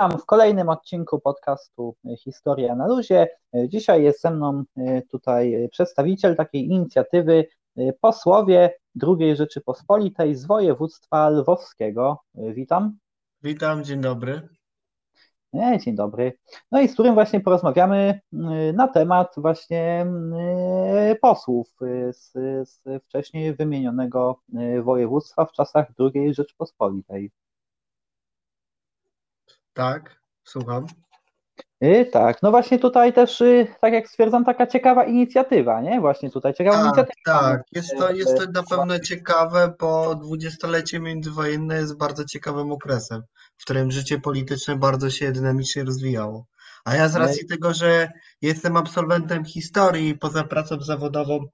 Witam w kolejnym odcinku podcastu Historia na Luzie. Dzisiaj jest ze mną e, tutaj przedstawiciel takiej inicjatywy e, posłowie II Rzeczypospolitej z województwa lwowskiego. E, witam. Witam, dzień dobry. Dzień dobry. No i z którym właśnie porozmawiamy na temat właśnie posłów z, z wcześniej wymienionego województwa w czasach II Rzeczypospolitej. Tak, słucham. Y, tak, no właśnie tutaj też, y, tak jak stwierdzam, taka ciekawa inicjatywa, nie? Właśnie tutaj ciekawa Tak, inicjatywa. tak. Jest to, jest to na pewno ciekawe, bo dwudziestolecie międzywojenne jest bardzo ciekawym okresem, w którym życie polityczne bardzo się dynamicznie rozwijało. A ja z racji tego, że jestem absolwentem historii, poza pracą zawodową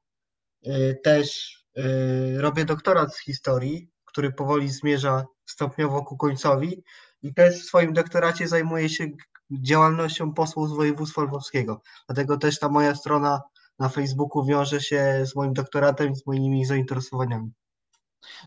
y, też robię doktorat z historii, który powoli zmierza stopniowo ku końcowi i też w swoim doktoracie zajmuję się działalnością posłów z województwa lwowskiego. Dlatego też ta moja strona na Facebooku wiąże się z moim doktoratem i z moimi zainteresowaniami.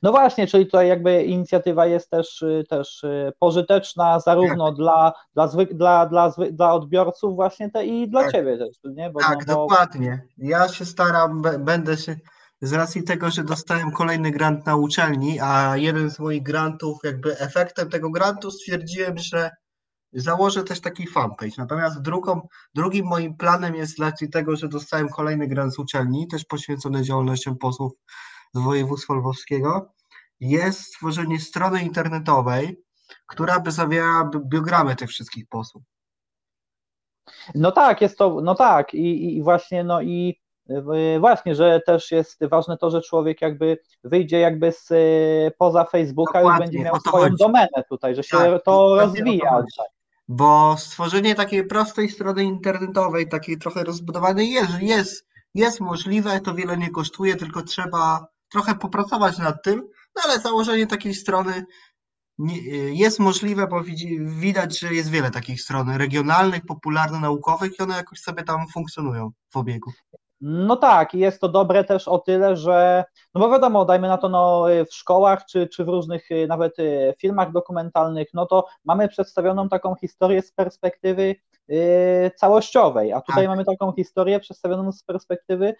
No właśnie, czyli tutaj jakby inicjatywa jest też, y, też y, pożyteczna zarówno tak. dla, dla, zwyk, dla, dla, dla odbiorców właśnie te i dla tak. ciebie też, nie? Bo, tak, no, bo... dokładnie. Ja się staram, będę się z racji tego, że dostałem kolejny grant na uczelni, a jeden z moich grantów, jakby efektem tego grantu stwierdziłem, że założę też taki fanpage. Natomiast drugą, drugim moim planem jest z racji tego, że dostałem kolejny grant z uczelni, też poświęcony działalnościom posłów z województwa lwowskiego, jest stworzenie strony internetowej, która by zawierała biogramę tych wszystkich posłów. No tak, jest to, no tak, i, i właśnie, no i właśnie, że też jest ważne to, że człowiek jakby wyjdzie jakby z, e, poza Facebooka, Dokładnie, już będzie miał swoją chodzi. domenę tutaj, że się tak, to rozwija. Bo stworzenie takiej prostej strony internetowej, takiej trochę rozbudowanej jest, jest, jest możliwe, to wiele nie kosztuje, tylko trzeba trochę popracować nad tym, no ale założenie takiej strony jest możliwe, bo widać, że jest wiele takich stron regionalnych, popularno-naukowych i one jakoś sobie tam funkcjonują w obiegu. No tak, jest to dobre też o tyle, że, no bo wiadomo, dajmy na to no, w szkołach czy, czy w różnych y, nawet y, filmach dokumentalnych, no to mamy przedstawioną taką historię z perspektywy y, całościowej, a tutaj tak. mamy taką historię przedstawioną z perspektywy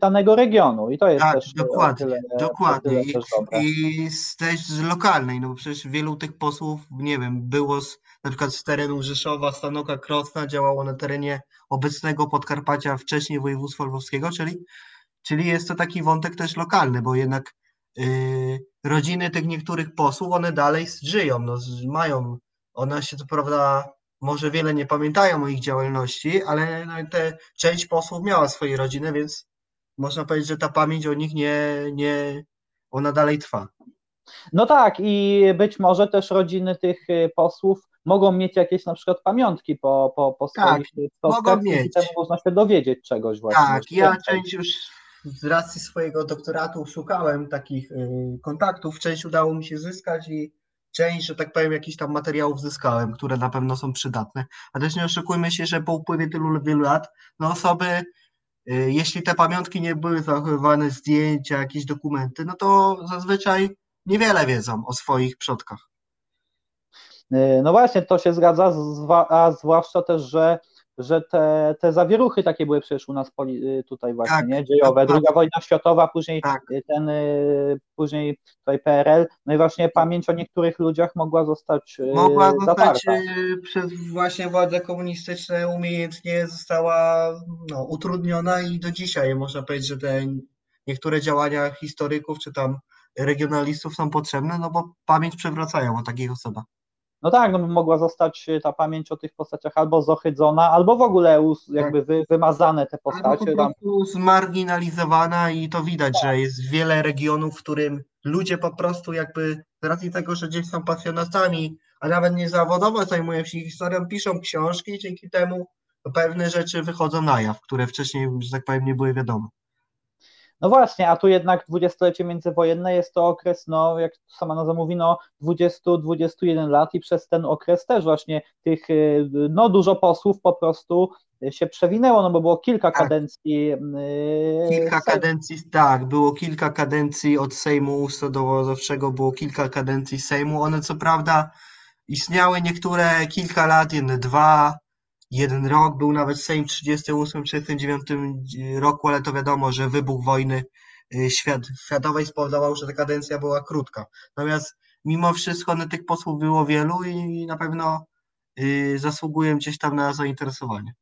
danego regionu i to jest tak, też dokładnie, tyle, dokładnie. Tyle też. I też z lokalnej, no bo przecież wielu tych posłów, nie wiem, było z, na przykład z terenu Rzeszowa, Stanoka, Krosna, działało na terenie obecnego Podkarpacia, wcześniej województwa lwowskiego, czyli, czyli jest to taki wątek też lokalny, bo jednak yy, rodziny tych niektórych posłów, one dalej żyją, no, mają, one się co prawda może wiele nie pamiętają o ich działalności, ale no, te, część posłów miała swoje rodziny, więc można powiedzieć, że ta pamięć o nich nie, nie ona dalej trwa. No tak, i być może też rodziny tych y, posłów mogą mieć jakieś na przykład pamiątki po, po, po tak, swoich mogą mieć. i można się dowiedzieć czegoś właśnie. Tak, ja część już z racji swojego doktoratu szukałem takich y, kontaktów, część udało mi się zyskać i część, że tak powiem, jakichś tam materiałów zyskałem, które na pewno są przydatne. A też nie oszukujmy się, że po upływie tylu wielu lat, no osoby, y, jeśli te pamiątki nie były zachowywane, zdjęcia, jakieś dokumenty, no to zazwyczaj niewiele wiedzą o swoich przodkach. Y, no właśnie, to się zgadza, a zwłaszcza też, że, że te, te zawieruchy takie były przecież u nas y, tutaj właśnie, tak, nie? dziejowe, druga tak. wojna światowa, później tak. Y, ten, później tutaj PRL, no i właśnie pamięć o niektórych ludziach mogła zostać Mogła zostać przez właśnie władze komunistyczne umiejętnie została no, utrudniona i do dzisiaj można powiedzieć, że te niektóre działania historyków czy tam regionalistów są potrzebne, no bo pamięć przewracają o takich osobach. No tak, no mogła zostać y, ta pamięć o tych postaciach albo zohydzona, albo w ogóle jakby tak. wy, wymazane te postacie. Albo po prostu zmarginalizowana i to widać, tak. że jest wiele regionów, w którym ludzie po prostu jakby z racji tego, że gdzieś są pasjonatami, a nawet nie zawodowo zajmują się historią, piszą książki i dzięki temu pewne rzeczy wychodzą na jaw, które wcześniej, że tak powiem, nie były wiadome. No właśnie, a tu jednak dwudziestolecie międzywojenne jest to okres, no jak sama nazwa mówi, no 20-21 lat i przez ten okres też właśnie tych, y, no dużo posłów po prostu się przewinęło, no bo było kilka tak. kadencji. Yy, kilka kadencji, tak, było kilka kadencji od Sejmu Ustawodawczego, było kilka kadencji Sejmu. One co prawda istniały niektóre kilka lat, jedne dwa, jeden rok, był nawet Sejm w 38, 39 roku, ale to wiadomo, że wybuch wojny y, świat, światowej spowodował, że ta kadencja była krótka. Natomiast mimo wszystko no, tych posłów było wielu i na pewno y, zasługują gdzieś tam na zainteresowanie.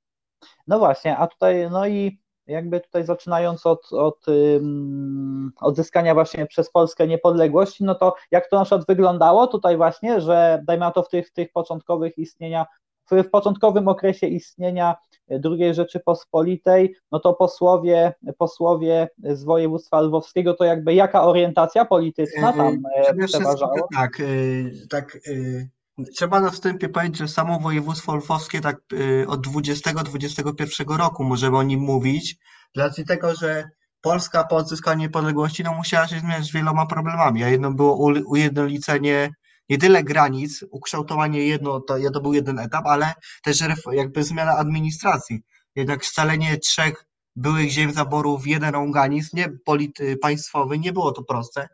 No właśnie, a tutaj, no i jakby tutaj zaczynając od, od um, odzyskania właśnie przez Polskę niepodległości, no to jak to na przykład wyglądało tutaj właśnie, że dajmy na to w tych, tych początkowych istnienia, w, początkowym okresie istnienia II Rzeczypospolitej, no to posłowie, posłowie z województwa lwowskiego, to jakby jaka orientacja polityczna tam e, przeważała? Tak, e, tak e, Trzeba na wstępie powiedzieć, że samo województwo lwowskie tak od 20-21 roku możemy o nim mówić, z racji tego, że Polska po odzyskaniu niepodległości no, musiała się zmierzyć z wieloma problemami, a jedno było ujednolicenie nie tyle granic, ukształtowanie jedno, to, to był jeden etap, ale też jakby zmiana administracji. Jednak scalenie trzech byłych ziem zaboru w jeden organizm, nie polity, państwowy, nie było to proste.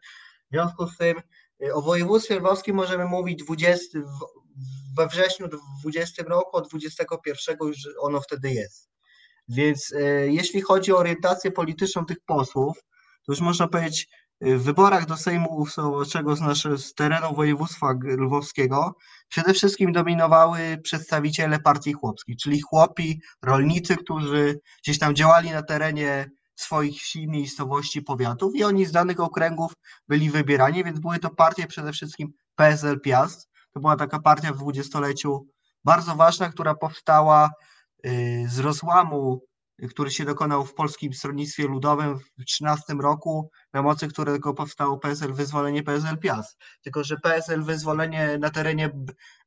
W związku z tym y, o województwie lwowskim możemy mówić 20, we wrześniu 20 roku, od 21 już ono wtedy jest. Więc e, jeśli chodzi o orientację polityczną tych posłów, to już można powiedzieć, w wyborach do Sejmu Ustawowego z, z terenu województwa lwowskiego przede wszystkim dominowały przedstawiciele partii chłopskiej, czyli chłopi, rolnicy, którzy gdzieś tam działali na terenie swoich wsi, miejscowości, powiatów i oni z danych okręgów byli wybierani, więc były to partie przede wszystkim PSL Piast. To była taka partia w dwudziestoleciu bardzo ważna, która powstała y, z rozłamu który się dokonał w Polskim Stronnictwie Ludowym w 2013 roku, na mocy którego powstało PSL Wyzwolenie PSL Piast. Tylko, że PSL Wyzwolenie na terenie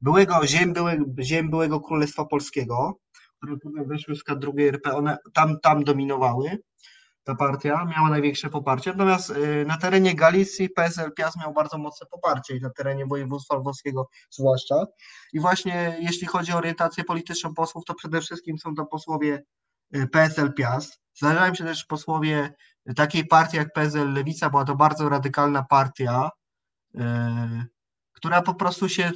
byłego ziem, byłego, ziem byłego Królestwa Polskiego, które potem weszły w skład drugiej RP, one tam, tam dominowały. Ta partia miała największe poparcie, natomiast y, na terenie Galicji PSL Piast miał bardzo mocne poparcie i na terenie województwa lwowskiego zwłaszcza. I właśnie jeśli chodzi o orientację polityczną posłów, to przede wszystkim są to posłowie PSL Piast. Zdarzają się też posłowie takiej partii jak PSL Lewica, była to bardzo radykalna partia, y, która po prostu się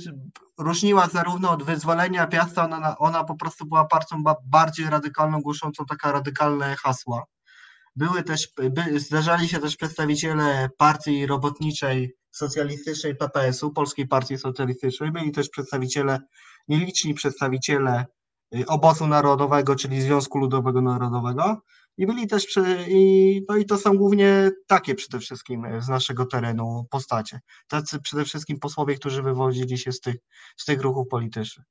różniła zarówno od wyzwolenia Piasta, ona, ona po prostu była partią bardziej radykalną, głoszącą takie radykalne hasła. Były też, by, zdarzali się też przedstawiciele partii robotniczej socjalistycznej PPS-u, Polskiej Partii Socjalistycznej, byli też przedstawiciele, nieliczni przedstawiciele Y, obozu narodowego, czyli Związku Ludowego Narodowego. I byli też, przy, i, no i to są głównie takie przede wszystkim z naszego terenu postacie. Tacy przede wszystkim posłowie, którzy wywodzili się z tych, z tych ruchów politycznych.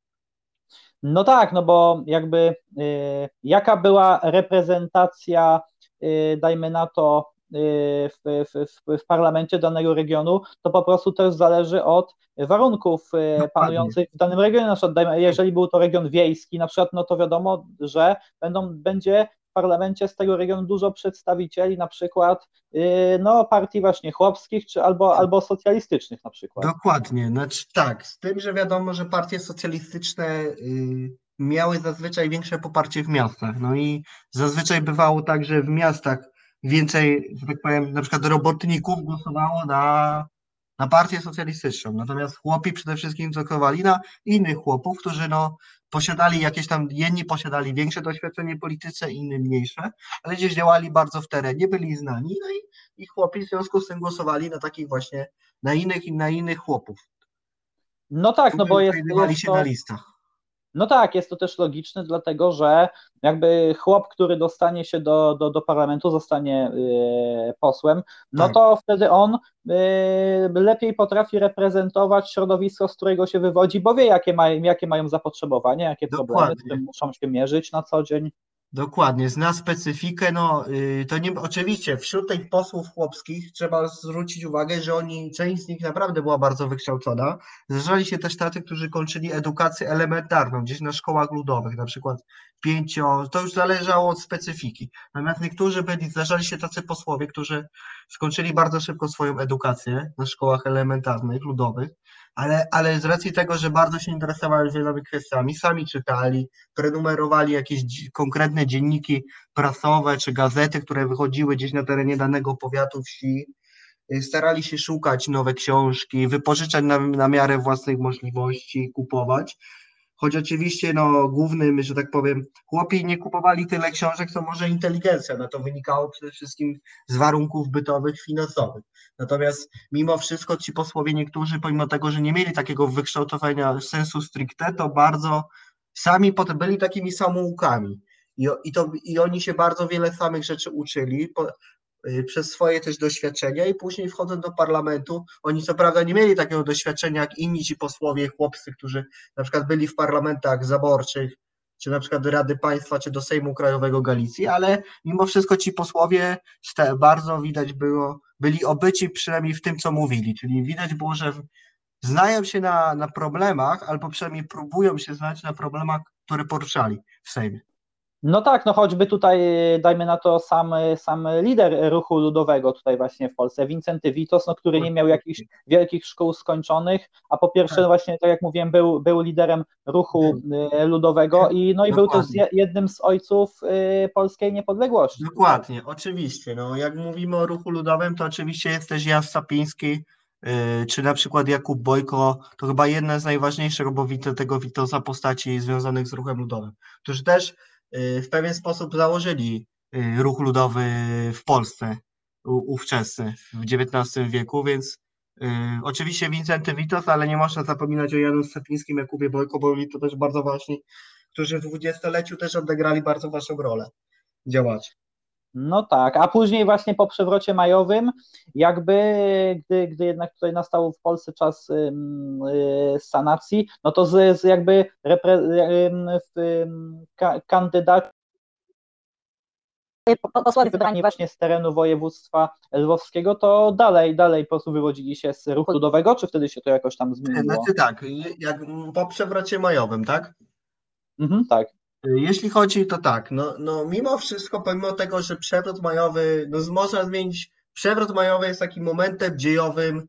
No tak, no bo jakby y, jaka była reprezentacja, y, dajmy na to, Y, w, w, w, parlamencie danego regionu, to po prostu też zależy od warunków y, panujących w danym regionie. Na przykład, jeżeli był to region wiejski, na przykład, no to wiadomo, że będą, będzie w parlamencie z tego regionu dużo przedstawicieli, na przykład y, no, partii właśnie chłopskich, czy albo, albo socjalistycznych na przykład. Dokładnie, znaczy tak, z tym, że wiadomo, że partie socjalistyczne miały zazwyczaj większe poparcie w miastach. No i zazwyczaj bywało tak, że w miastach więcej, że tak powiem, na przykład robotników głosowało na, na partię socjalistyczną. Natomiast chłopi przede wszystkim głosowali na innych chłopów, którzy no, posiadali jakieś tam, jedni posiadali większe doświadczenie polityczne, inni mniejsze, ale gdzieś działali bardzo w terenie, byli znani, no i, i chłopi w związku z tym głosowali na takich właśnie, na innych i na innych chłopów. No tak, no bo jest, jest się to... na listach. No tak, jest to też logiczne, dlatego że jakby chłop, który dostanie się do, do, do parlamentu, zostanie yy, posłem, no tak. to wtedy on yy, lepiej potrafi reprezentować środowisko, z którego się wywodzi, bo wie, jakie, ma, jakie mają zapotrzebowania, jakie Dokładnie. problemy, z którymi muszą się mierzyć na co dzień. Dokładnie, zna specyfikę. No, y, to nie, oczywiście wśród tych posłów chłopskich trzeba zwrócić uwagę, że oni, część z nich naprawdę była bardzo wykształcona. Zdarzali się też tacy, którzy kończyli edukację elementarną gdzieś na szkołach ludowych, na przykład pięcio, to już zależało od specyfiki. Natomiast niektórzy byli, zdarzali się tacy posłowie, którzy skończyli bardzo szybko swoją edukację na szkołach elementarnych, ludowych ale, ale z racji tego, że bardzo się interesowali wieloma kwestiami, sami czytali, prenumerowali jakieś konkretne dzienniki prasowe czy gazety, które wychodziły gdzieś na terenie danego powiatu, wsi, starali się szukać nowe książki, wypożyczać na, na miarę własnych możliwości, kupować. Choć oczywiście no, głównym, że tak powiem, chłopi nie kupowali tyle książek, co może inteligencja. No to wynikało przede wszystkim z warunków bytowych, finansowych. Natomiast mimo wszystko ci posłowie niektórzy, pomimo tego, że nie mieli takiego wykształtowania sensu stricte, to bardzo sami potem byli takimi samoukami. I, i, to, I oni się bardzo wiele samych rzeczy uczyli, po, przez swoje też doświadczenia i później wchodząc do parlamentu, oni co prawda nie mieli takiego doświadczenia jak inni ci posłowie, chłopcy, którzy na przykład byli w parlamentach zaborczych, czy na przykład do Rady Państwa, czy do Sejmu Krajowego Galicji, ale mimo wszystko ci posłowie bardzo widać było, byli obyci przynajmniej w tym, co mówili, czyli widać było, że znają się na, na problemach, albo przynajmniej próbują się znać na problemach, które poruszali w Sejmie. No tak, no choćby tutaj, dajmy na to, sam, sam lider ruchu ludowego tutaj właśnie w Polsce, Wincenty Witos, no, który nie miał jakichś wielkich szkół skończonych, a po pierwsze tak. właśnie, tak jak mówiłem, był, był liderem ruchu y, ludowego i no i był też jednym z ojców polskiej niepodległości. Dokładnie, oczywiście, no jak mówimy o ruchu ludowym, to oczywiście jest też Jan Sapiński, czy na przykład Jakub Bojko, to chyba jedna z najważniejszych, bo tego Witosa postaci związanych z ruchem ludowym, którzy też w pewien sposób założyli y, ruch ludowy w Polsce ówczesny w XIX wieku, więc y, oczywiście Wincenty Witos, ale nie można zapominać o Janu Stepińskim, Jakubie Bojko, bo oni to też bardzo ważni, którzy w dwudziestoleciu też odegrali bardzo ważną rolę działaczy. No tak, a później właśnie po przewrocie majowym, jakby gdy, gdy jednak tutaj nastał w Polsce czas y, sanacji, no to z, z jakby repre, y, ka, kandydat posłowie wybrani właśnie z terenu województwa lwowskiego, to dalej, dalej po prostu wywodzili się z ruchu ludowego, czy wtedy się to jakoś tam zmieniło? Znaczy tak, jak po przewrocie majowym, tak? Mhm, tak. Jeśli chodzi, to tak, no, no mimo wszystko, pomimo tego, że przewrót majowy, no można zmienić, przewrót majowy jest takim momentem dziejowym,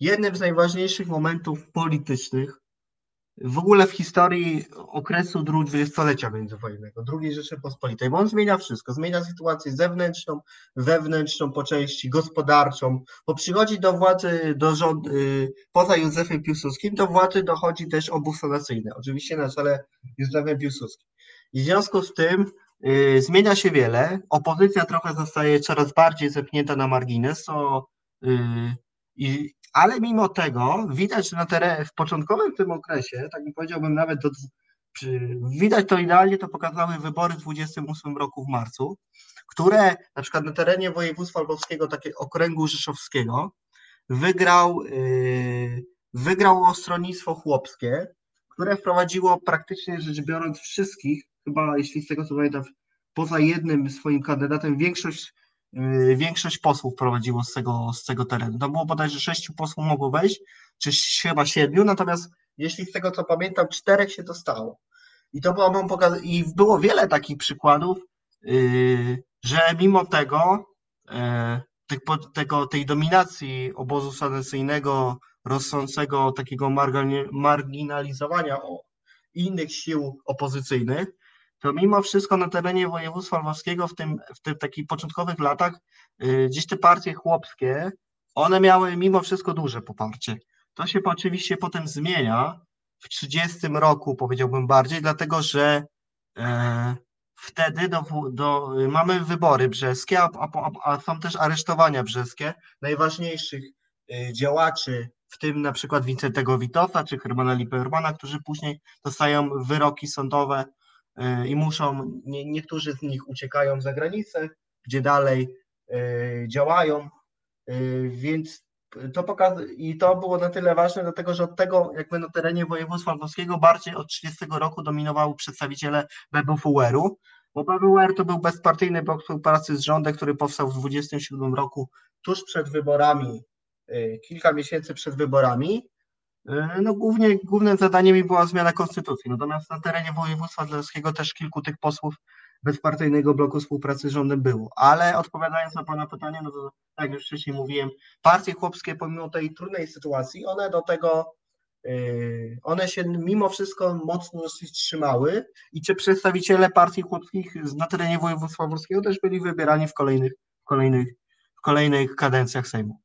jednym z najważniejszych momentów politycznych, w ogóle w historii okresu dwudziestolecia międzywojennego, II Rzeczypospolitej, bo on zmienia wszystko, zmienia sytuację zewnętrzną, wewnętrzną po części, gospodarczą, bo przychodzi do władzy, do y, poza Józefem Piłsudskim, do władzy dochodzi też obóz sanacyjny, oczywiście na czele Józefem Piłsudskim. I w związku z tym y, zmienia się wiele, opozycja trochę zostaje coraz bardziej zepchnięta na margines, co y, i ale mimo tego widać na terenie, w początkowym tym okresie, tak powiedziałbym nawet do, widać to idealnie, to pokazały wybory w 28 roku w marcu, które na przykład na terenie województwa lwowskiego, takiego okręgu rzeszowskiego, wygrał, yy, wygrało stronnictwo chłopskie, które wprowadziło praktycznie rzecz biorąc wszystkich, chyba jeśli z tego co pamiętam, poza jednym swoim kandydatem, większość większość posłów prowadziło z tego, z tego terenu. To było bodajże sześciu posłów mogło wejść, czy chyba siedmiu, natomiast jeśli z tego co pamiętam, czterech się dostało. I to było mam pokaz- i było wiele takich przykładów, yy, że mimo tego, yy, tego, tej dominacji obozu sanacyjnego, rosnącego takiego marginalizowania innych sił opozycyjnych, to mimo wszystko na terenie województwa lwowskiego w tym, w tych takich początkowych latach yy, gdzieś te partie chłopskie, one miały mimo wszystko duże poparcie. To się oczywiście potem zmienia w 30 roku, powiedziałbym bardziej, dlatego że e, wtedy do, do, mamy wybory brzeskie, a, a, a, są też aresztowania brzeskie najważniejszych y, działaczy, w tym na przykład Wincentego Witosa czy Hermana Lipermana, którzy później dostają wyroki sądowe i muszą, nie, niektórzy z nich uciekają za granicę, gdzie dalej e, działają, e, więc to pokazuje i to było na tyle ważne, dlatego że od tego jakby na terenie województwa lwowskiego bardziej od 30 roku dominowały przedstawiciele BBWR-u, bo BBWR to był bezpartyjny blok współpracy z rządem, który powstał w 27 roku tuż przed wyborami, kilka miesięcy przed wyborami. E, no głównie, głównym zadaniem była zmiana konstytucji, natomiast na terenie województwa dlaskiego też kilku tych posłów bezpartyjnego bloku współpracy z rządem było. Ale odpowiadając na Pana pytanie, no to tak jak już wcześniej mówiłem, partie chłopskie pomimo tej trudnej sytuacji, one do tego, e, one się mimo wszystko mocno trzymały i czy przedstawiciele partii chłopskich na terenie województwa włoskiego też byli wybierani w kolejnych, w kolejnych, w kolejnych kadencjach Sejmu.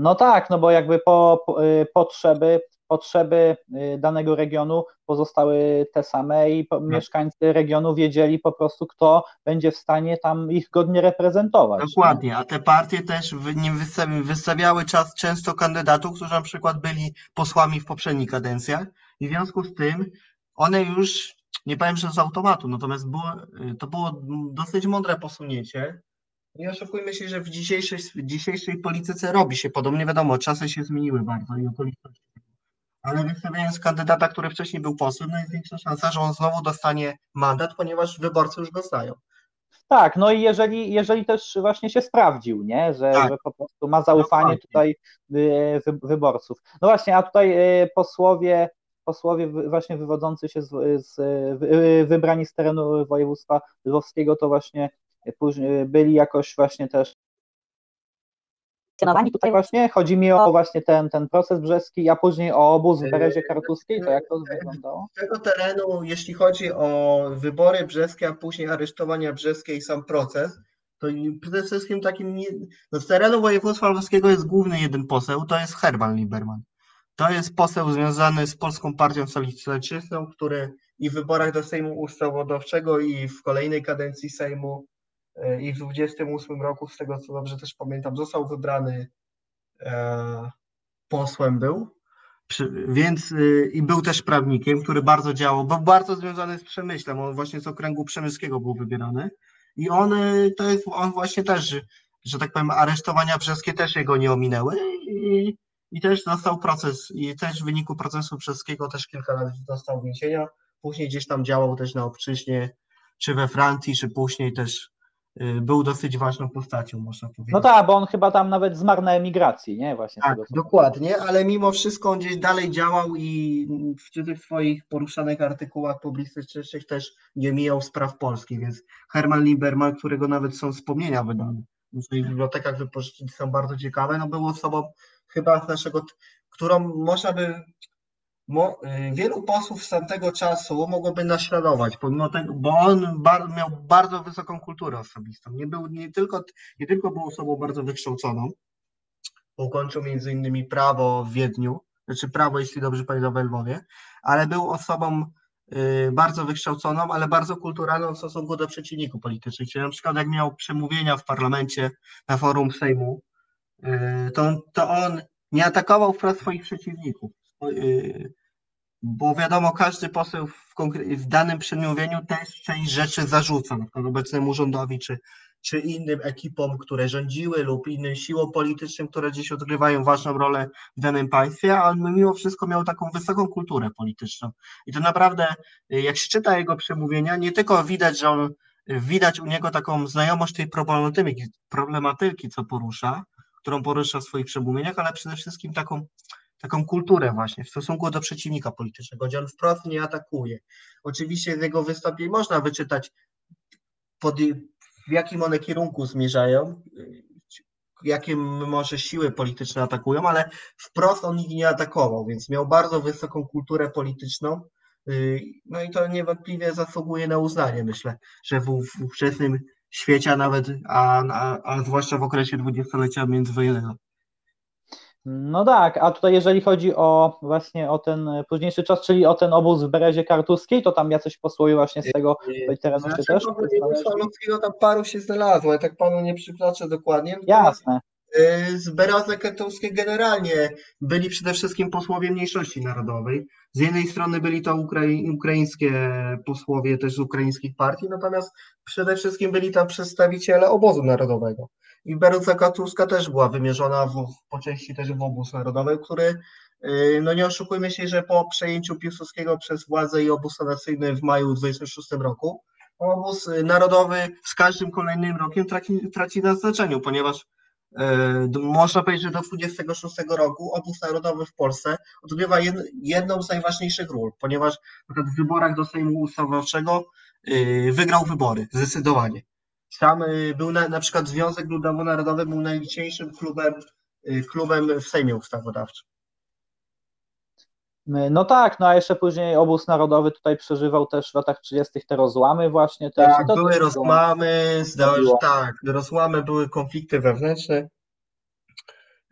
No tak, no bo jakby po, po y, potrzeby, potrzeby y, danego regionu pozostały te same i tak. mieszkańcy regionu wiedzieli po prostu, kto będzie w stanie tam ich godnie reprezentować. Dokładnie, a te partie też nie wystawiały czas często kandydatów, którzy na przykład byli posłami w poprzednich kadencjach i w związku z tym one już, nie powiem, że z automatu, natomiast było, y, to było dosyć mądre posunięcie, nie oszukujmy się, że w dzisiejszej, w dzisiejszej polityce robi się podobnie. Wiadomo, czasy się zmieniły bardzo i okoliczności. Ale wystawiając kandydata, który wcześniej był posłem, no jest większa szansa, że on znowu dostanie mandat, ponieważ wyborcy już dostają. Tak, no i jeżeli, jeżeli też właśnie się sprawdził, nie? Że, tak. że po prostu ma zaufanie no tutaj wy, wyborców. No właśnie, a tutaj y, posłowie, posłowie właśnie wywodzący się z, z wybrani z terenu województwa lwowskiego to właśnie później byli jakoś właśnie też tutaj właśnie, chodzi mi o właśnie ten, ten proces brzeski, a później o obóz w Berezie Kartuskiej, to jak to wyglądało? Z tego terenu, jeśli chodzi o wybory brzeskie, a później aresztowania brzeskie i sam proces, to przede wszystkim takim, no z terenu województwa lwowskiego jest główny jeden poseł, to jest Herman Lieberman. To jest poseł związany z Polską Partią Socjalistyczną, który i w wyborach do Sejmu Ustawodawczego i w kolejnej kadencji Sejmu E, i w 28 roku, z tego co dobrze też pamiętam, został wybrany e, posłem był, więc y, i był też prawnikiem, który bardzo działał, był bardzo związany z przemyślem, on właśnie z okręgu przemyskiego był wybierany. I on y, to jest, on właśnie też, że tak powiem, aresztowania brzeskie też jego nie ominęły. I, i też dostał proces, i też w wyniku procesu brzeskiego też kilka lat dostał więzienia, później gdzieś tam działał też na obczyźnie, czy we Francji, czy później też był dosyć ważną postacią, można powiedzieć. No tak, bo on chyba tam nawet zmarł na emigracji, nie? Właśnie tak, dokładnie, ale mimo wszystko on gdzieś dalej działał i w tych swoich poruszanych artykułach publicystycznych też nie mijał spraw polskich, więc Herman Lieberman, którego nawet są wspomnienia wydane w swoich bibliotekach wypożyczeń są bardzo ciekawe, no był osobą chyba z naszego, którą można by y, wielu posłów z tamtego czasu mogłoby naśladować, pomimo tego, bo on bar, miał bardzo wysoką kulturę osobistą. Nie, był, nie, tylko, nie tylko był osobą bardzo wykształconą, ukończył między innymi prawo w Wiedniu, znaczy prawo, jeśli dobrze pamiętam, w Lwowie, ale był osobą y, bardzo wykształconą, ale bardzo kulturalną w stosunku do przeciwników politycznych. Czyli na przykład jak miał przemówienia w parlamencie na forum Sejmu, y, to, to on nie atakował wprost swoich przeciwników. Y, bo wiadomo, każdy poseł w, w danym przemówieniu też część rzeczy zarzuca, na obecnemu rządowi, czy, czy innym ekipom, które rządziły, lub innym siłom politycznym, które dziś odgrywają ważną rolę w danym państwie, a on mimo wszystko miał taką wysoką kulturę polityczną. I to naprawdę, jak się czyta jego przemówienia, nie tylko widać, że on, widać u niego taką znajomość tej problematyki, problematyki co porusza, którą porusza w swoich przemówieniach, ale przede wszystkim taką taką kulturę właśnie w stosunku do przeciwnika politycznego, gdzie on wprost nie atakuje. Oczywiście z jego wystąpień można wyczytać, pod, w jakim one kierunku zmierzają, jakie może siły polityczne atakują, ale wprost on ich nie atakował, więc miał bardzo wysoką kulturę polityczną. No i to niewątpliwie zasługuje na uznanie, myślę, że w, w ówczesnym świecie, a nawet, a, a, a zwłaszcza w okresie dwudziestolecia międzywojennego. No tak, a tutaj jeżeli chodzi o właśnie o ten późniejszy czas, czyli o ten obóz w Berezie Kartuskiej, to tam jacyś posłowie właśnie z tego terenu znaczy, też? Ludzkiego tam paru się znalazło, ja tak panu nie przytoczę dokładnie. Jasne. Y, z Berazy Kartuskiej generalnie byli przede wszystkim posłowie mniejszości narodowej. Z jednej strony byli to ukrai ukraińskie posłowie też z ukraińskich partii, natomiast przede wszystkim byli tam przedstawiciele obozu narodowego. I Beruca Katuska też była wymierzona w, po części też w obóz narodowy, który, y, no nie oszukujmy się, że po przejęciu Piłsudskiego przez władzę i obóz sanacyjny w maju 26 roku, obóz narodowy z każdym kolejnym rokiem traci, traci na znaczeniu, ponieważ y, można powiedzieć, że do 26 roku obóz narodowy w Polsce odgrywa jedną z najważniejszych ról, ponieważ w wyborach do Sejmu Ustawowczego y, wygrał wybory, zdecydowanie. Sam y, był na, na przykład Związek Ludowo-Narodowy był najliczniejszym klubem, klubem w Sejmie Ustawodawczym. No tak, no a jeszcze później obóz narodowy tutaj przeżywał też w latach 30. te rozłamy właśnie. Też. Tak, były rozłamy, zdało się, tak, rozłamy, były konflikty wewnętrzne,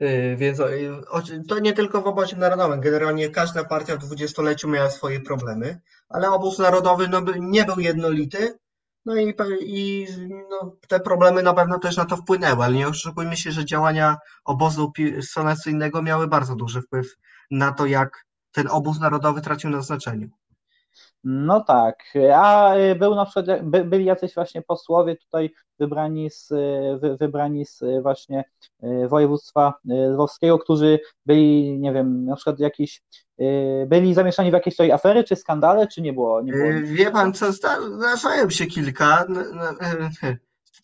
y, więc y, to nie tylko w obozie narodowym, generalnie każda partia w dwudziestoleciu miała swoje problemy, ale obóz narodowy no, nie był jednolity, no i, i no, te problemy na pewno też na to wpłynęły, ale nie oszukujmy się, że działania obozu sanacyjnego miały bardzo duży wpływ na to, jak ten obóz narodowy tracił na znaczeniu. No tak, a y, był na przykład, by, byli jacyś właśnie posłowie tutaj wybrani z, y, wy, wybrani z y, właśnie województwa lwowskiego, którzy byli, nie wiem, na przykład jakiś, byli zamieszani w jakieś tutaj afery, czy skandale, czy nie było? Nie było Wie pan co, zdarzają się kilka,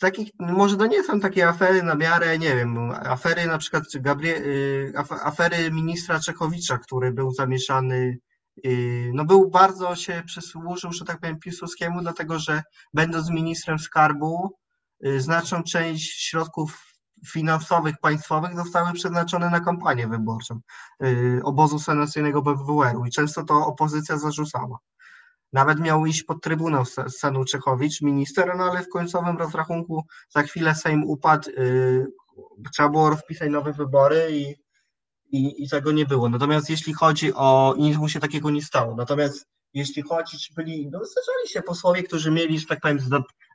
takich, może to nie są takie afery na miarę, nie wiem, afery na przykład Gabrie, afery ministra Czechowicza, który był zamieszany no był bardzo się przysłużył, że tak powiem, Piłsudskiemu, dlatego że będąc ministrem skarbu, y, znaczną część środków finansowych państwowych zostały przeznaczone na kampanię wyborczą y, obozu senacyjnego BWR-u i często to opozycja zarzucała. Nawet miał iść pod Trybunał Stanu Czechowicz, minister, no ale w końcowym rozrachunku za chwilę Sejm upadł, y, trzeba było rozpisać nowe wybory i i, i tego nie było. Natomiast jeśli chodzi o, nic mu się takiego nie stało. Natomiast jeśli chodzi, czy byli, no zdarzali się posłowie, którzy mieli, że tak powiem,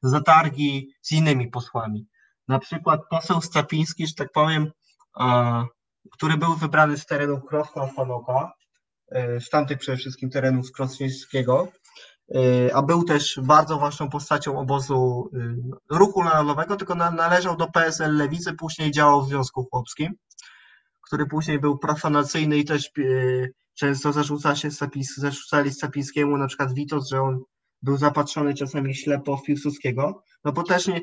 zatargi z innymi posłami. Na przykład poseł Stapiński, że tak powiem, a, który był wybrany z terenu Krosna Sanoka, e, z tamtych przede wszystkim terenów Krosnieńskiego, a był też bardzo ważną postacią obozu e, ruchu narodowego, tylko należał do PSL Lewicy, później działał w Związku Chłopskim który później był profanacyjny i też e, często zarzuca się zarzucali Stapińskiemu na przykład Witos, że on był zapatrzony czasami ślepo w Piłsudskiego, no bo też nie,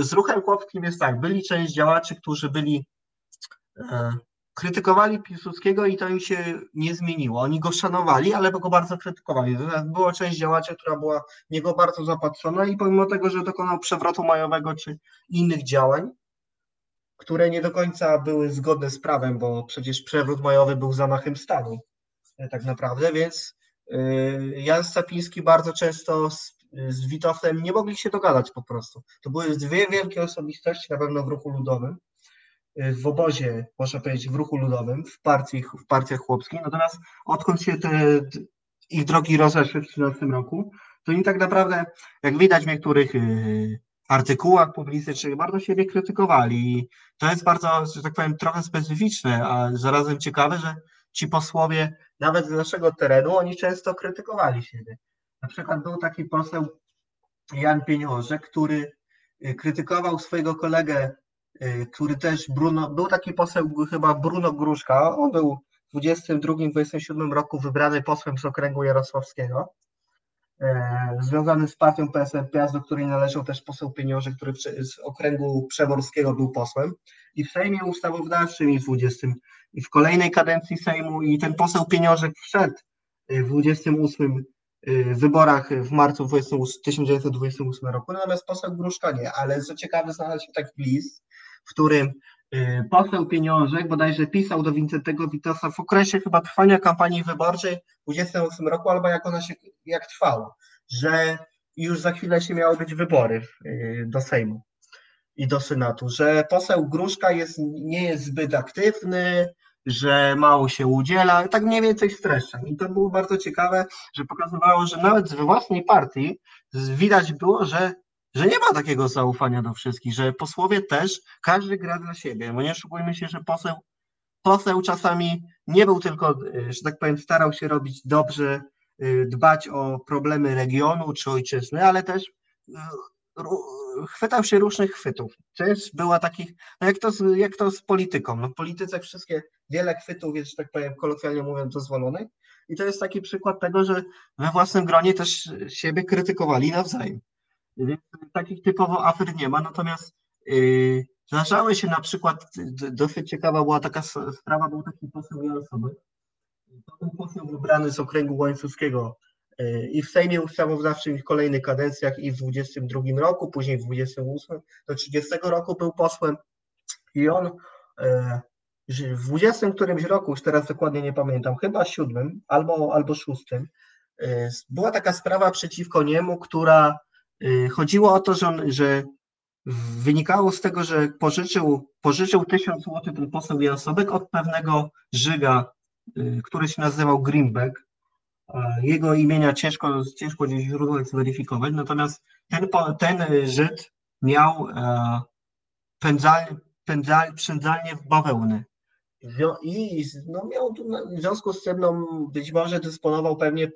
z ruchem chłopskim jest tak, byli część działaczy, którzy byli e, krytykowali Piłsudskiego i to im się nie zmieniło. Oni go szanowali, ale go bardzo krytykowali. Była część działaczy, która była niego bardzo zapatrzona i pomimo tego, że dokonał przewrotu majowego czy innych działań, które nie do końca były zgodne z prawem, bo przecież przewrót majowy był zamachem stanu e, tak naprawdę, więc e, Jan Stapiński bardzo często z, z nie mogli się dogadać po prostu. To były dwie wielkie osobistości na pewno w ruchu ludowym, w obozie, można powiedzieć, w ruchu ludowym, w, partii, w partiach chłopskich, natomiast odkąd się te ich drogi rozeszły w 2013 roku, to oni tak naprawdę, jak widać w niektórych artykułach publicystycznych bardzo siebie krytykowali. I to jest bardzo, że tak powiem, trochę specyficzne, a zarazem ciekawe, że ci posłowie nawet z naszego terenu, oni często krytykowali siebie. Na przykład był taki poseł Jan Pieniążek, który y, krytykował swojego kolegę, y, który też Bruno, był taki poseł chyba Bruno Gruszka, on był w 22-27 roku wybrany posłem z okręgu jarosławskiego E, związany z partią PSL Piast, do której należał też poseł Pieniążek, który z okręgu przeworskiego był posłem. I w Sejmie Ustawodawczym i w 20 i w kolejnej kadencji Sejmu. I ten poseł Pieniążek wszedł w 28 e, wyborach w marcu 1928 roku, natomiast poseł Gruszka nie, ale co ciekawe znalazł się taki list, w którym Y, poseł Pieniążek bodajże pisał do Wincentego Witosa w okresie chyba trwania kampanii wyborczej w 28 roku, albo jak ona się, jak trwała, że już za chwilę się miały być wybory y, do Sejmu i do Senatu, że poseł Gruszka jest, nie jest zbyt aktywny, że mało się udziela, tak mniej więcej streszczam. I to było bardzo ciekawe, że pokazywało, że nawet we własnej partii widać było, że że nie ma takiego zaufania do wszystkich, że posłowie też, każdy gra dla siebie, bo nie oszukujmy się, że poseł, poseł czasami nie był tylko, e, że tak powiem, starał się robić dobrze, e, dbać o problemy regionu czy ojczyzny, ale też e, chwytał się różnych chwytów. Też była takich, no jak to, z, jak to z polityką, no w polityce wszystkie, wiele chwytów jest, że tak powiem, kolokwialnie mówiąc, dozwolonych i to jest taki przykład tego, że we własnym gronie też siebie krytykowali nawzajem. Więc takich typowo afer nie ma, natomiast yy, zdarzały się na przykład, dosyć ciekawa była taka sprawa, był taki poseł Jansowy, to był poseł wybrany z okręgu łańcuskiego yy, i w Sejmie Ustawodawczym w kolejnych kadencjach i w 22 roku, później w 28 do 30 roku był posłem. I on yy, w 20 którymś roku, już teraz dokładnie nie pamiętam, chyba siódmym albo, albo szóstym, y, była taka sprawa przeciwko niemu, która y, chodziło o to, że, on, że wynikało z tego, że pożyczył, pożyczył 1000 zł ten poseł Jansobek od pewnego Żyga, y, który się nazywał Greenback. Jego imienia ciężko, ciężko gdzieś źródłach zweryfikować, natomiast ten, ten Żyd miał e, pędzalnię, pędzalnię w bawełny. I no miał tu, w związku z tym no, być może dysponował pewnie e,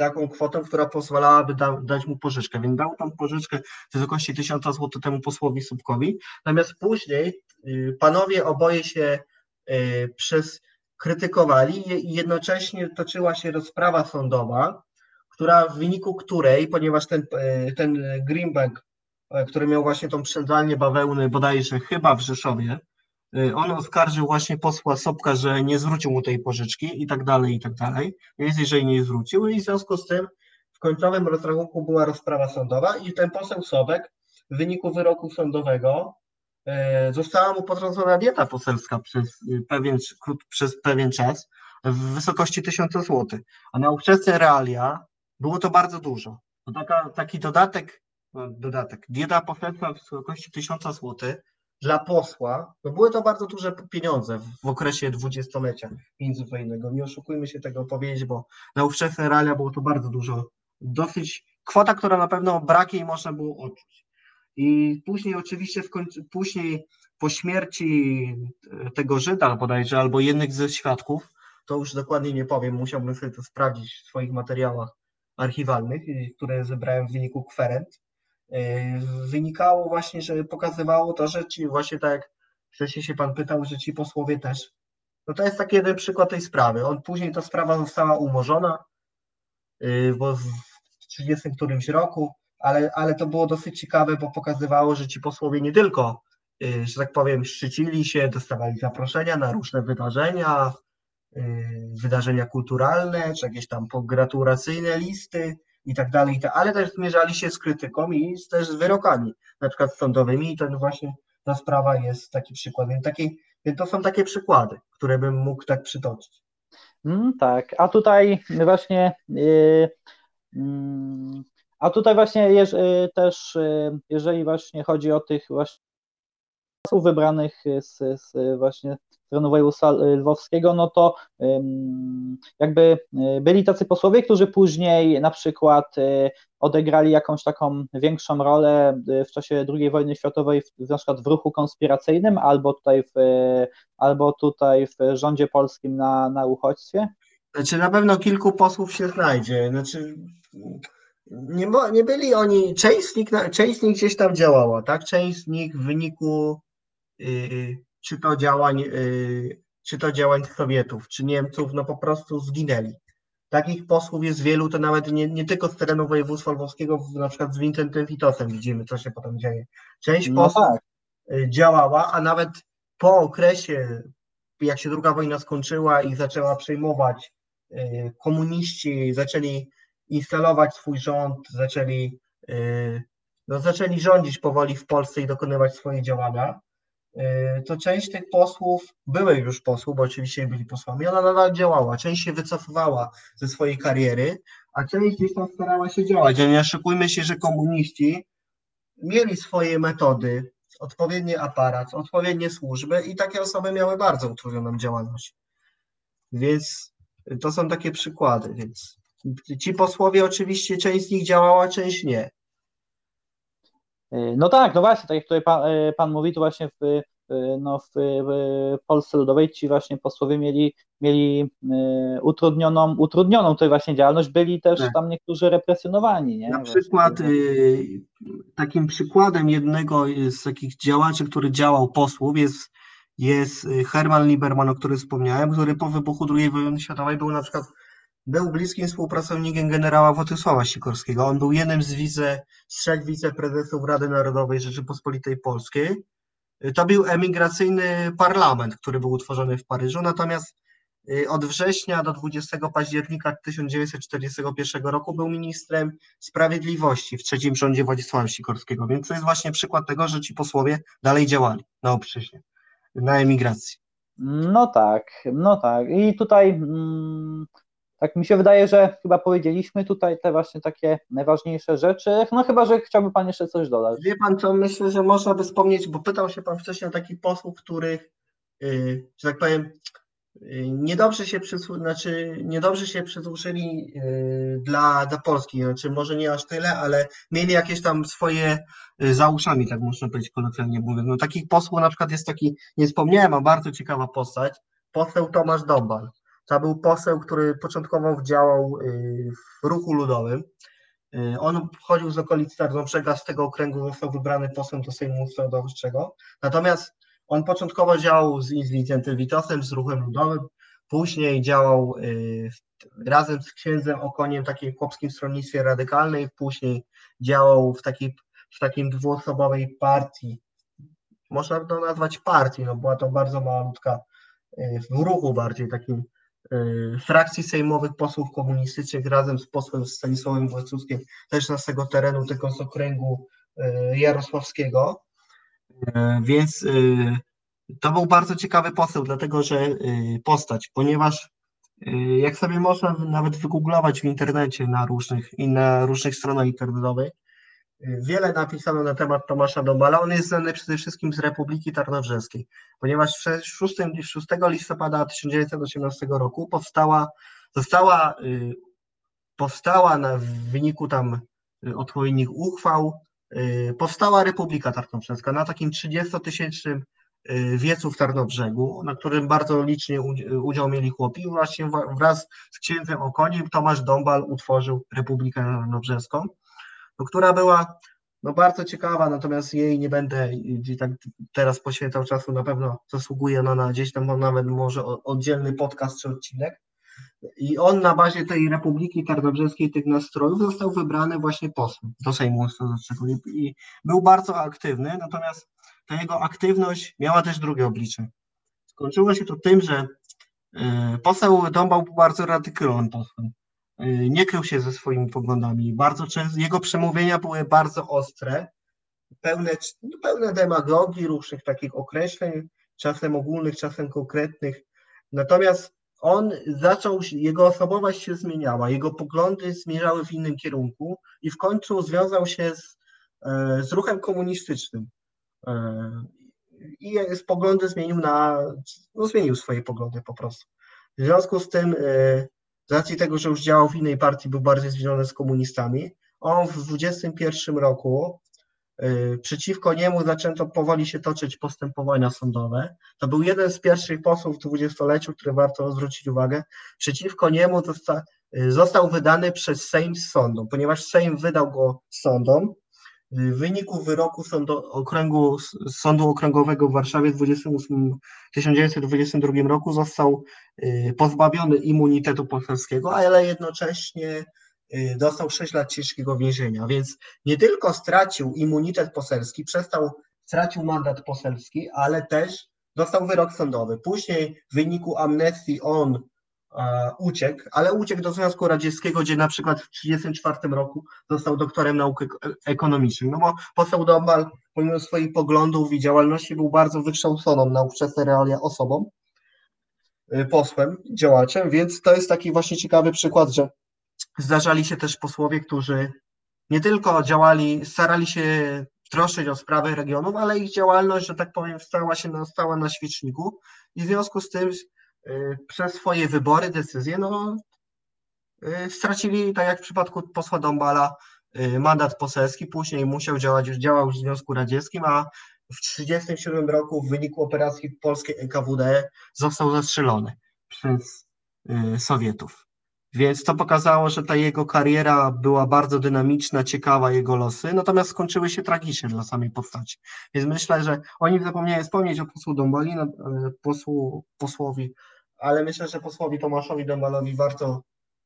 taką kwotą, która pozwalałaby da, dać mu pożyczkę, więc dał tą pożyczkę w wysokości 1000 zł temu posłowi Słupkowi, natomiast później y, panowie oboje się y, przez krytykowali i jednocześnie toczyła się rozprawa sądowa, która w wyniku której, ponieważ ten, y, ten Greenback, który miał właśnie tą przędzalnię bawełny bodajże chyba w Rzeszowie, on oskarżył właśnie posła Sobka, że nie zwrócił mu tej pożyczki i tak dalej, i tak dalej. Więc jeżeli nie zwrócił i w związku z tym w końcowym rozrachunku była rozprawa sądowa i ten poseł Sobek w wyniku wyroku sądowego y, została mu potrącona dieta poselska przez y, pewien, przez pewien czas w wysokości 1000 zł. A na ówczesne realia było to bardzo dużo. To taka, taki dodatek, no, dodatek, dieta poselska w wysokości 1000 zł dla posła, no były to bardzo duże pieniądze w okresie dwudziestolecia międzywojennego. Nie oszukujmy się tego powiedzieć, bo na ówczesne realia było to bardzo dużo. Dosyć kwota, która na pewno brak jej można było odczuć. I później oczywiście w końcu, później po śmierci tego Żyda bodajże, albo jednych ze świadków, to już dokładnie nie powiem, musiałbym sobie to sprawdzić w swoich materiałach archiwalnych, które zebrałem w wyniku kwerent, wynikało właśnie, że pokazywało to, że ci właśnie tak jak wcześniej się pan pytał, że ci posłowie też. No to jest taki jeden przykład tej sprawy. On później ta sprawa została umorzona, yy, bo w 30 którymś roku, ale, ale to było dosyć ciekawe, bo pokazywało, że ci posłowie nie tylko, yy, że tak powiem, szczycili się, dostawali zaproszenia na różne wydarzenia, wydarzenia kulturalne, czy jakieś tam pogratulacyjne listy, i tak dalej, ale też zmierzali się z krytyką i też z wyrokami, na przykład sądowymi i ten właśnie ta sprawa jest taki przykład. Więc, taki, więc to są takie przykłady, które bym mógł tak przytoczyć. Mm, tak, a tutaj właśnie yy, a tutaj właśnie jeż, yy, też y, jeżeli właśnie chodzi o tych właśnie wybranych z, z właśnie terenu województwa y, lwowskiego, no to jakby y, byli tacy posłowie, którzy później na przykład y, odegrali jakąś taką większą rolę w czasie II wojny światowej, na przykład w ruchu konspiracyjnym, albo tutaj w, albo tutaj w rządzie polskim na, na uchodźstwie? Znaczy na pewno kilku posłów się znajdzie. Znaczy nie, nie byli oni, część z, nich, część z nich gdzieś tam działała, tak? Część z nich w wyniku yy, czy to działań, y, czy to działań Sowietów, czy Niemców, no po prostu zginęli. Takich posłów jest wielu, to nawet nie, nie tylko z terenu województwa lwowskiego, na przykład z Wincentem Witosem widzimy, co się potem dzieje. Część no posłów tak. Y, działała, a nawet po okresie, jak się druga wojna skończyła i zaczęła przejmować, y, komuniści zaczęli instalować swój rząd, zaczęli, no, zaczęli rządzić powoli w Polsce i dokonywać swoje działania, to część tych posłów, byłych już posłów, bo oczywiście byli posłami, ona nadal działała. Część się wycofywała ze swojej kariery, a część gdzieś tam starała się działać. nie oszukujmy się, że komuniści mieli swoje metody, odpowiedni aparat, odpowiednie służby i takie osoby miały bardzo utrudnioną działalność. Więc to są takie przykłady. Więc ci posłowie oczywiście część z nich działała, część nie. Y, no tak, no właśnie, tak jak tutaj pan, y, pan mówi, to właśnie w, y, no w, w Polsce Ludowej ci właśnie posłowie mieli, mieli utrudnioną, utrudnioną tutaj właśnie działalność, byli też tak. tam niektórzy represjonowani. Nie? Na przykład takim przykładem jednego z takich działaczy, który działał posłów jest, jest Herman Lieberman, o którym wspomniałem, który po wybuchu II wojny światowej był na przykład był bliskim współpracownikiem generała Władysława Sikorskiego. On był jednym z, wice, z trzech wiceprezesów Rady Narodowej Rzeczypospolitej Polskiej. To był emigracyjny parlament, który był utworzony w Paryżu, natomiast y, od września do 20 października 1941 roku był ministrem sprawiedliwości w trzecim rządzie Władysława Sikorskiego, więc to jest właśnie przykład tego, że ci posłowie dalej działali na obczyźnie, na emigracji. No tak, no tak. I tutaj mm, tak mi się wydaje, że chyba powiedzieliśmy tutaj te właśnie takie najważniejsze rzeczy. No chyba, że chciałby Pan jeszcze coś dodać. Wie Pan co, myślę, że można by wspomnieć, bo pytał się Pan wcześniej o takich posłów, których, yy, że tak powiem, yy, niedobrze się, przysłu- znaczy, niedobrze się przysłużyli yy, dla, dla Polski, znaczy może nie aż tyle, ale mieli jakieś tam swoje yy, za uszami, tak można powiedzieć kolokwialnie mówiąc. No takich posłów na przykład jest taki, nie wspomniałem, a bardzo ciekawa postać, poseł Tomasz Dobal. To był poseł, który początkowo działał y, w ruchu ludowym. Y, on pochodził z okolic Tarnobrzega, z tego okręgu został wybrany posłem do Sejmu Ustawodawczego. Natomiast on początkowo działał z, z Wincentem Witosem, z ruchem ludowym, później działał y, razem z księdzem Okoniem w takim chłopskim stronnictwie radykalnej, później działał w, takiej, w takim dwuosobowej partii, można to nazwać partii, no była to bardzo malutka, w ruchu bardziej takim frakcji sejmowych posłów komunistycznych razem z posłem Stanisławem Wojciechowskim, też z tego terenu, tylko z okręgu y, jarosławskiego. Y, więc to był bardzo ciekawy poseł, dlatego że postać, ponieważ jak sobie można nawet wygooglować w internecie na różnych, na różnych stronach internetowych, Wiele napisano na temat Tomasza Domala. On jest znany przede wszystkim z Republiki Tarnobrzeskiej, ponieważ 6, 6 listopada 1918 roku powstała, została, y, powstała na, w wyniku tam y, odpowiednich uchwał, y, powstała Republika Tarnobrzeska na takim 30-tysięcznym wiecu w Tarnobrzegu, na którym bardzo licznie udział mieli chłopi. Właśnie wraz z księdzem Okoniem Tomasz Dąbal utworzył Republikę Tarnobrzeską która była no, bardzo ciekawa, natomiast jej nie będę tak teraz poświęcał czasu, na pewno zasługuje ona na gdzieś tam nawet może oddzielny podcast czy odcinek. I on na bazie tej Republiki Tarnobrzeskiej, tych nastrojów został wybrany właśnie posłem do Sejmu i był bardzo aktywny, natomiast ta jego aktywność miała też drugie oblicze. Skończyło się to tym, że e, poseł Dąbał był bardzo radykalnym posłem. Y, nie krył się ze swoimi poglądami. Bardzo często jego przemówienia były bardzo ostre, pełne, no, pełne demagogii, różnych takich określeń, czasem ogólnych, czasem konkretnych. Natomiast on zaczął, jego osobowość się zmieniała, jego poglądy zmierzały w innym kierunku i w końcu związał się z, e, z ruchem komunistycznym. E, I poglądy zmienił na, no zmienił swoje poglądy po prostu. W związku z tym e, z racji tego, że już działał w innej partii, był bardziej związany z komunistami, on w 21 roku y, przeciwko niemu zaczęto powoli się toczyć postępowania sądowe. To był jeden z pierwszych posłów w dwudziestoleciu, który warto zwrócić uwagę. Przeciwko niemu y, został wydany przez Sejm z sądu, ponieważ Sejm wydał go sądom, w wyniku wyroku sądu, okręgu, Sądu Okręgowego w Warszawie w 28, 1922 roku został y, pozbawiony immunitetu poselskiego, ale jednocześnie y, dostał 6 lat ciężkiego więzienia, więc nie tylko stracił immunitet poselski, przestał, stracił mandat poselski, ale też dostał wyrok sądowy. Później w wyniku amnestii on uciekł, ale uciekł do Związku Radzieckiego, gdzie na przykład w 1934 roku został doktorem nauk ekonomicznych. No bo poseł Dombal, pomimo swoich poglądów i działalności, był bardzo wykształconą na ówczesne realia osobą, y, posłem, działaczem, więc to jest taki właśnie ciekawy przykład, że zdarzali się też posłowie, którzy nie tylko działali, starali się troszczyć o sprawy regionów, ale ich działalność, że tak powiem, stała się na, stała na świeczniku i w związku z tym przez swoje wybory, decyzje, no y, stracili, tak jak w przypadku posła Dąbala, y, mandat poselski, później musiał działać, już działał w Związku Radzieckim, a w 1937 roku w wyniku operacji polskiej NKWD został zastrzelony przez Sowietów. Więc to pokazało, że ta jego kariera była bardzo dynamiczna, ciekawa, jego losy, natomiast skończyły się tragicznie dla samej postaci. Więc myślę, że oni zapomnieli wspomnieć o posłu Dąbali, no, e, posłu, posłowi, ale myślę, że posłowi Tomaszowi Dąbalowi warto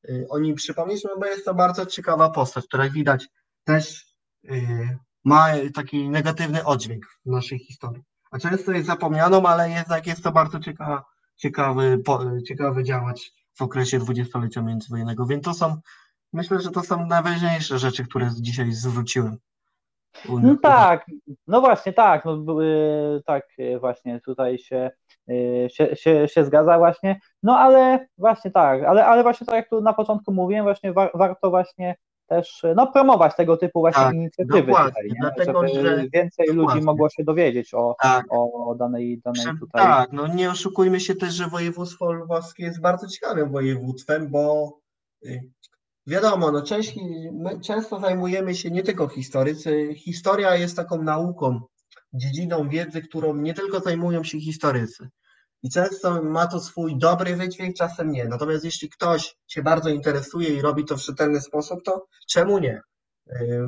y, o nim przypomnieć, no bo jest to bardzo ciekawa postać, która widać też y, ma taki negatywny oddźwięk w naszej historii. A często jest zapomnianą, ale jednak jest to bardzo ciekawa, ciekawy, ciekawy działacz w okresie dwudziestolecia międzywojennego. Więc to są, myślę, że to są najważniejsze rzeczy, które dzisiaj zwróciłem. No tak, no właśnie, tak, no, tak właśnie tutaj się, się, się, się zgadza właśnie, no ale właśnie tak, ale, ale właśnie tak jak tu na początku mówiłem, właśnie war, warto właśnie też no, promować tego typu właśnie tak, inicjatywy tutaj, dlatego, żeby że więcej dokładnie. ludzi mogło się dowiedzieć o, tak. o danej, danej tutaj. Tak, no nie oszukujmy się też, że województwo lwowskie jest bardzo ciekawym województwem, bo y, wiadomo, no część, my często zajmujemy się nie tylko historycy. Historia jest taką nauką, dziedziną wiedzy, którą nie tylko zajmują się historycy. I często ma to swój dobry wydźwięk, czasem nie. Natomiast jeśli ktoś się bardzo interesuje i robi to w czytelny sposób, to czemu nie?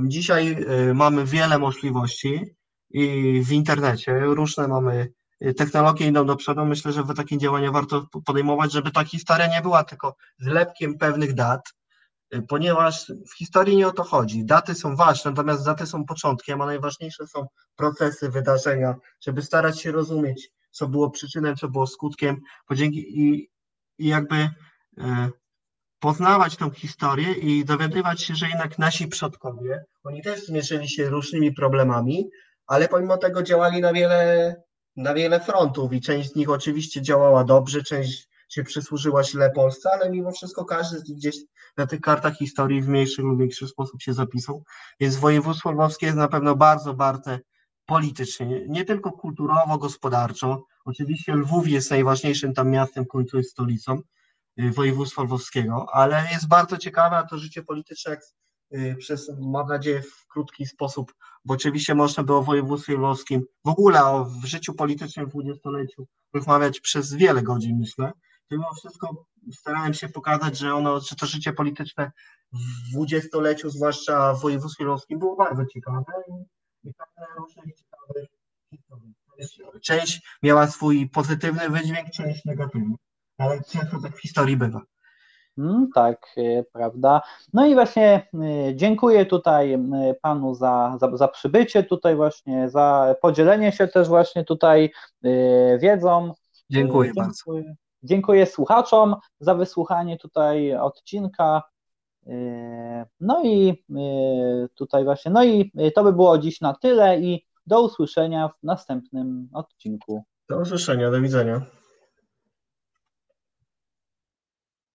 Dzisiaj y, mamy wiele możliwości i w internecie różne mamy y, technologie idą do przodu. Myślę, że takie działania warto podejmować, żeby ta historia nie była tylko zlepkiem pewnych dat, y, ponieważ w historii nie o to chodzi. Daty są ważne, natomiast daty są początkiem, a najważniejsze są procesy, wydarzenia, żeby starać się rozumieć co było przyczyną, co było skutkiem, dzięki i, i jakby e, poznawać tą historię i dowiadywać się, że jednak nasi przodkowie, oni też zmierzyli się różnymi problemami, ale pomimo tego działali na wiele, na wiele frontów i część z nich oczywiście działała dobrze, część się przysłużyła źle Polsce, ale mimo wszystko każdy gdzieś na tych kartach historii w mniejszy lub większy sposób się zapisał. Więc województwo lwowskie jest na pewno bardzo bardzo politycznie, nie tylko kulturowo, gospodarczo. Oczywiście Lwów jest najważniejszym tam miastem, jest stolicą y, województwa lwowskiego, ale jest bardzo ciekawe, to życie polityczne jak y, przez, mam nadzieję, w krótki sposób, bo oczywiście można było o województwie lwowskim, w ogóle o życiu politycznym w dwudziestoleciu rozmawiać przez wiele godzin, myślę. Mimo wszystko starałem się pokazać, że ono, że to życie polityczne w dwudziestoleciu, zwłaszcza w województwie lwowskim, było bardzo ciekawe historii. Część miała swój pozytywny wydźwięk, część negatywny, ale często tak w historii bywa. Mm, tak, e, prawda. No i właśnie e, dziękuję tutaj e, panu za, za, za przybycie tutaj właśnie, za podzielenie się też właśnie tutaj wiedzą. Dziękuję, dziękuję bardzo. Dziękuję słuchaczom za wysłuchanie tutaj odcinka. No i tutaj właśnie, no i to by było dziś na tyle i do usłyszenia w następnym odcinku. Do usłyszenia, do widzenia.